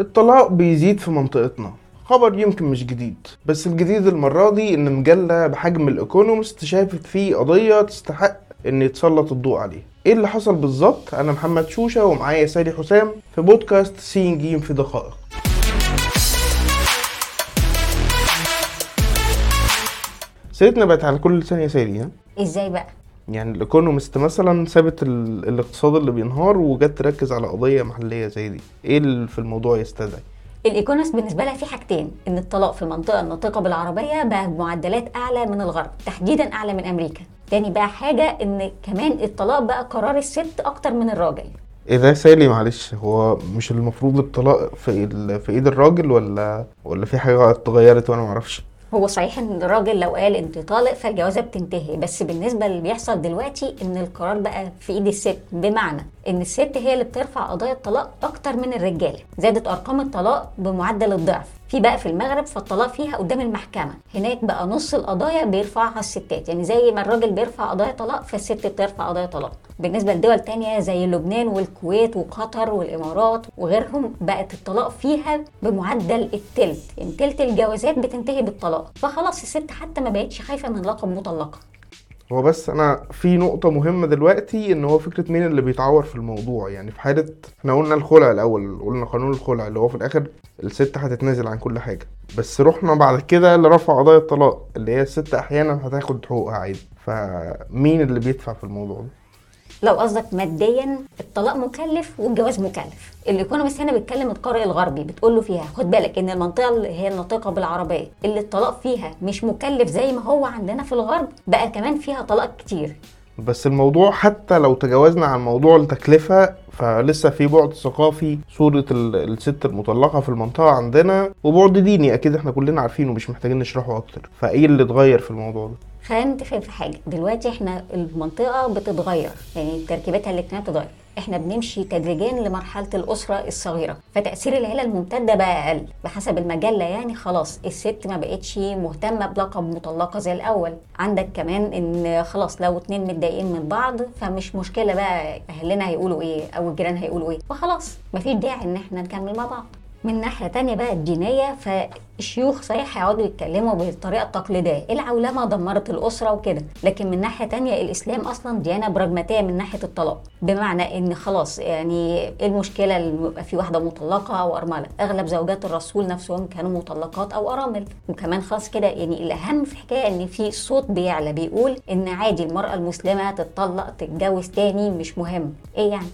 الطلاق بيزيد في منطقتنا خبر يمكن مش جديد بس الجديد المرة دي إن مجلة بحجم الإيكونومست شافت فيه قضية تستحق إن يتسلط الضوء عليها إيه اللي حصل بالظبط؟ أنا محمد شوشة ومعايا سالي حسام في بودكاست سين جيم في دقائق سيرتنا بقت على كل ثانية سالي ها؟ إزاي بقى يعني الإيكونومست مثلا سابت ال- الاقتصاد اللي بينهار وجت تركز على قضية محلية زي دي. إيه اللي في الموضوع يستدعي؟ الإيكونومست بالنسبة لها في حاجتين إن الطلاق في المنطقة الناطقة بالعربية بقى بمعدلات أعلى من الغرب تحديدا أعلى من أمريكا. تاني بقى حاجة إن كمان الطلاق بقى قرار الست أكتر من الراجل. إيه ده سالي؟ معلش هو مش المفروض الطلاق في في إيد الراجل ولا ولا في حاجة اتغيرت وأنا معرفش؟ هو صحيح إن الراجل لو قال أنت طالق فالجوازة بتنتهي بس بالنسبة اللي بيحصل دلوقتي إن القرار بقى في إيد الست. بمعنى إن الست هي اللي بترفع قضايا الطلاق أكتر من الرجالة زادت أرقام الطلاق بمعدل الضعف. في بقى في المغرب فالطلاق فيها قدام المحكمة. هناك بقى نص القضايا بيرفعها الستات. يعني زي ما الراجل بيرفع قضايا طلاق فالست بترفع قضايا طلاق. بالنسبة لدول تانية زي لبنان والكويت وقطر والإمارات وغيرهم بقت الطلاق فيها بمعدل التلت. يعني تلت الجوازات بتنتهي بالطلاق. فخلاص الست حتى ما بقتش خايفة من لقب مطلقة. هو بس أنا في نقطة مهمة دلوقتي إن هو فكرة مين اللي بيتعور في الموضوع. يعني في حالة إحنا قلنا الخلع الأول قلنا قانون الخلع اللي هو في الآخر الست هتتنازل عن كل حاجة. بس رحنا بعد كده لرفع قضايا الطلاق اللي هي الست أحيانا هتاخد حقوقها عادي. فمين اللي بيدفع في الموضوع ده؟ لو قصدك ماديا الطلاق مكلف والجواز مكلف. الايكونومست هنا بيتكلم القارئ الغربي بتقول له فيها خد بالك إن المنطقة اللي هي الناطقه بالعربية. اللي الطلاق فيها مش مكلف زي ما هو عندنا في الغرب بقى كمان فيها طلاق كتير. بس الموضوع حتى لو تجاوزنا عن موضوع التكلفة فلسه في بعد ثقافي صورة ال- الست المطلقة في المنطقة عندنا وبعد ديني أكيد إحنا كلنا عارفينه مش محتاجين نشرحه أكتر. فإيه اللي اتغير في الموضوع ده؟ خلينا نتفق في حاجة. دلوقتي إحنا المنطقة بتتغير يعني تركيبتها الاجتماعيه بتتغير إحنا بنمشي تدريجيا لمرحلة الأسرة الصغيرة فتأثير العيلة الممتدة بقى أقل. بحسب المجله يعني خلاص الست ما بقتش مهتمة بلقب مطلقة زي الأول. عندك كمان إن خلاص لو اتنين متضايقين من بعض فمش مشكلة بقى أهلنا هيقولوا إيه أو الجيران هيقولوا إيه. فخلاص مفيش داعي إن إحنا نكمل مع بعض. من ناحية تانية بقى الدينية فالشيوخ صحيح هيقعدوا يتكلموا بالطريقة التقليدية العولمة دمرت الأسرة وكده لكن من ناحية تانية الإسلام أصلا ديانة براجماتية من ناحية الطلاق. بمعنى إن خلاص يعني إيه المشكلة اللي يبقى في واحدة مطلقة أو أرملة؟ أغلب زوجات الرسول نفسهم كانوا مطلقات أو أرامل. وكمان خلاص كده يعني الأهم في الحكاية إن في صوت بيعلى بيقول إن عادي المرأة المسلمة تتطلق تتجوز تاني مش مهم. إيه يعني؟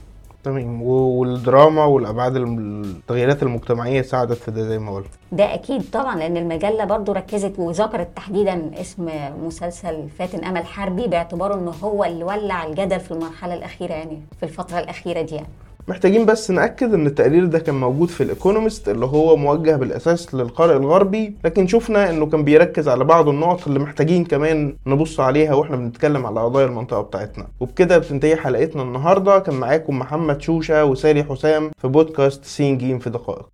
تمام. والدراما والأبعاد الم- التغييرات المجتمعية ساعدت في ده زي ما قلت. ده أكيد طبعا لأن المجلة برضو ركزت وذكرت تحديدا اسم مسلسل فاتن أمل حربي باعتباره إنه هو اللي ولع الجدل في المرحلة الأخيرة يعني في الفترة الأخيرة دي يعني. محتاجين بس نأكد إن التقرير ده كان موجود في الإيكونومست اللي هو موجه بالأساس للقارئ الغربي لكن شفنا إنه كان بيركز على بعض النقط اللي محتاجين كمان نبص عليها وإحنا بنتكلم على قضايا المنطقة بتاعتنا. وبكده بتنتهي حلقتنا النهاردة. كان معاكم محمد شوشة وسالي حسام في بودكاست سين جيم في دقائق.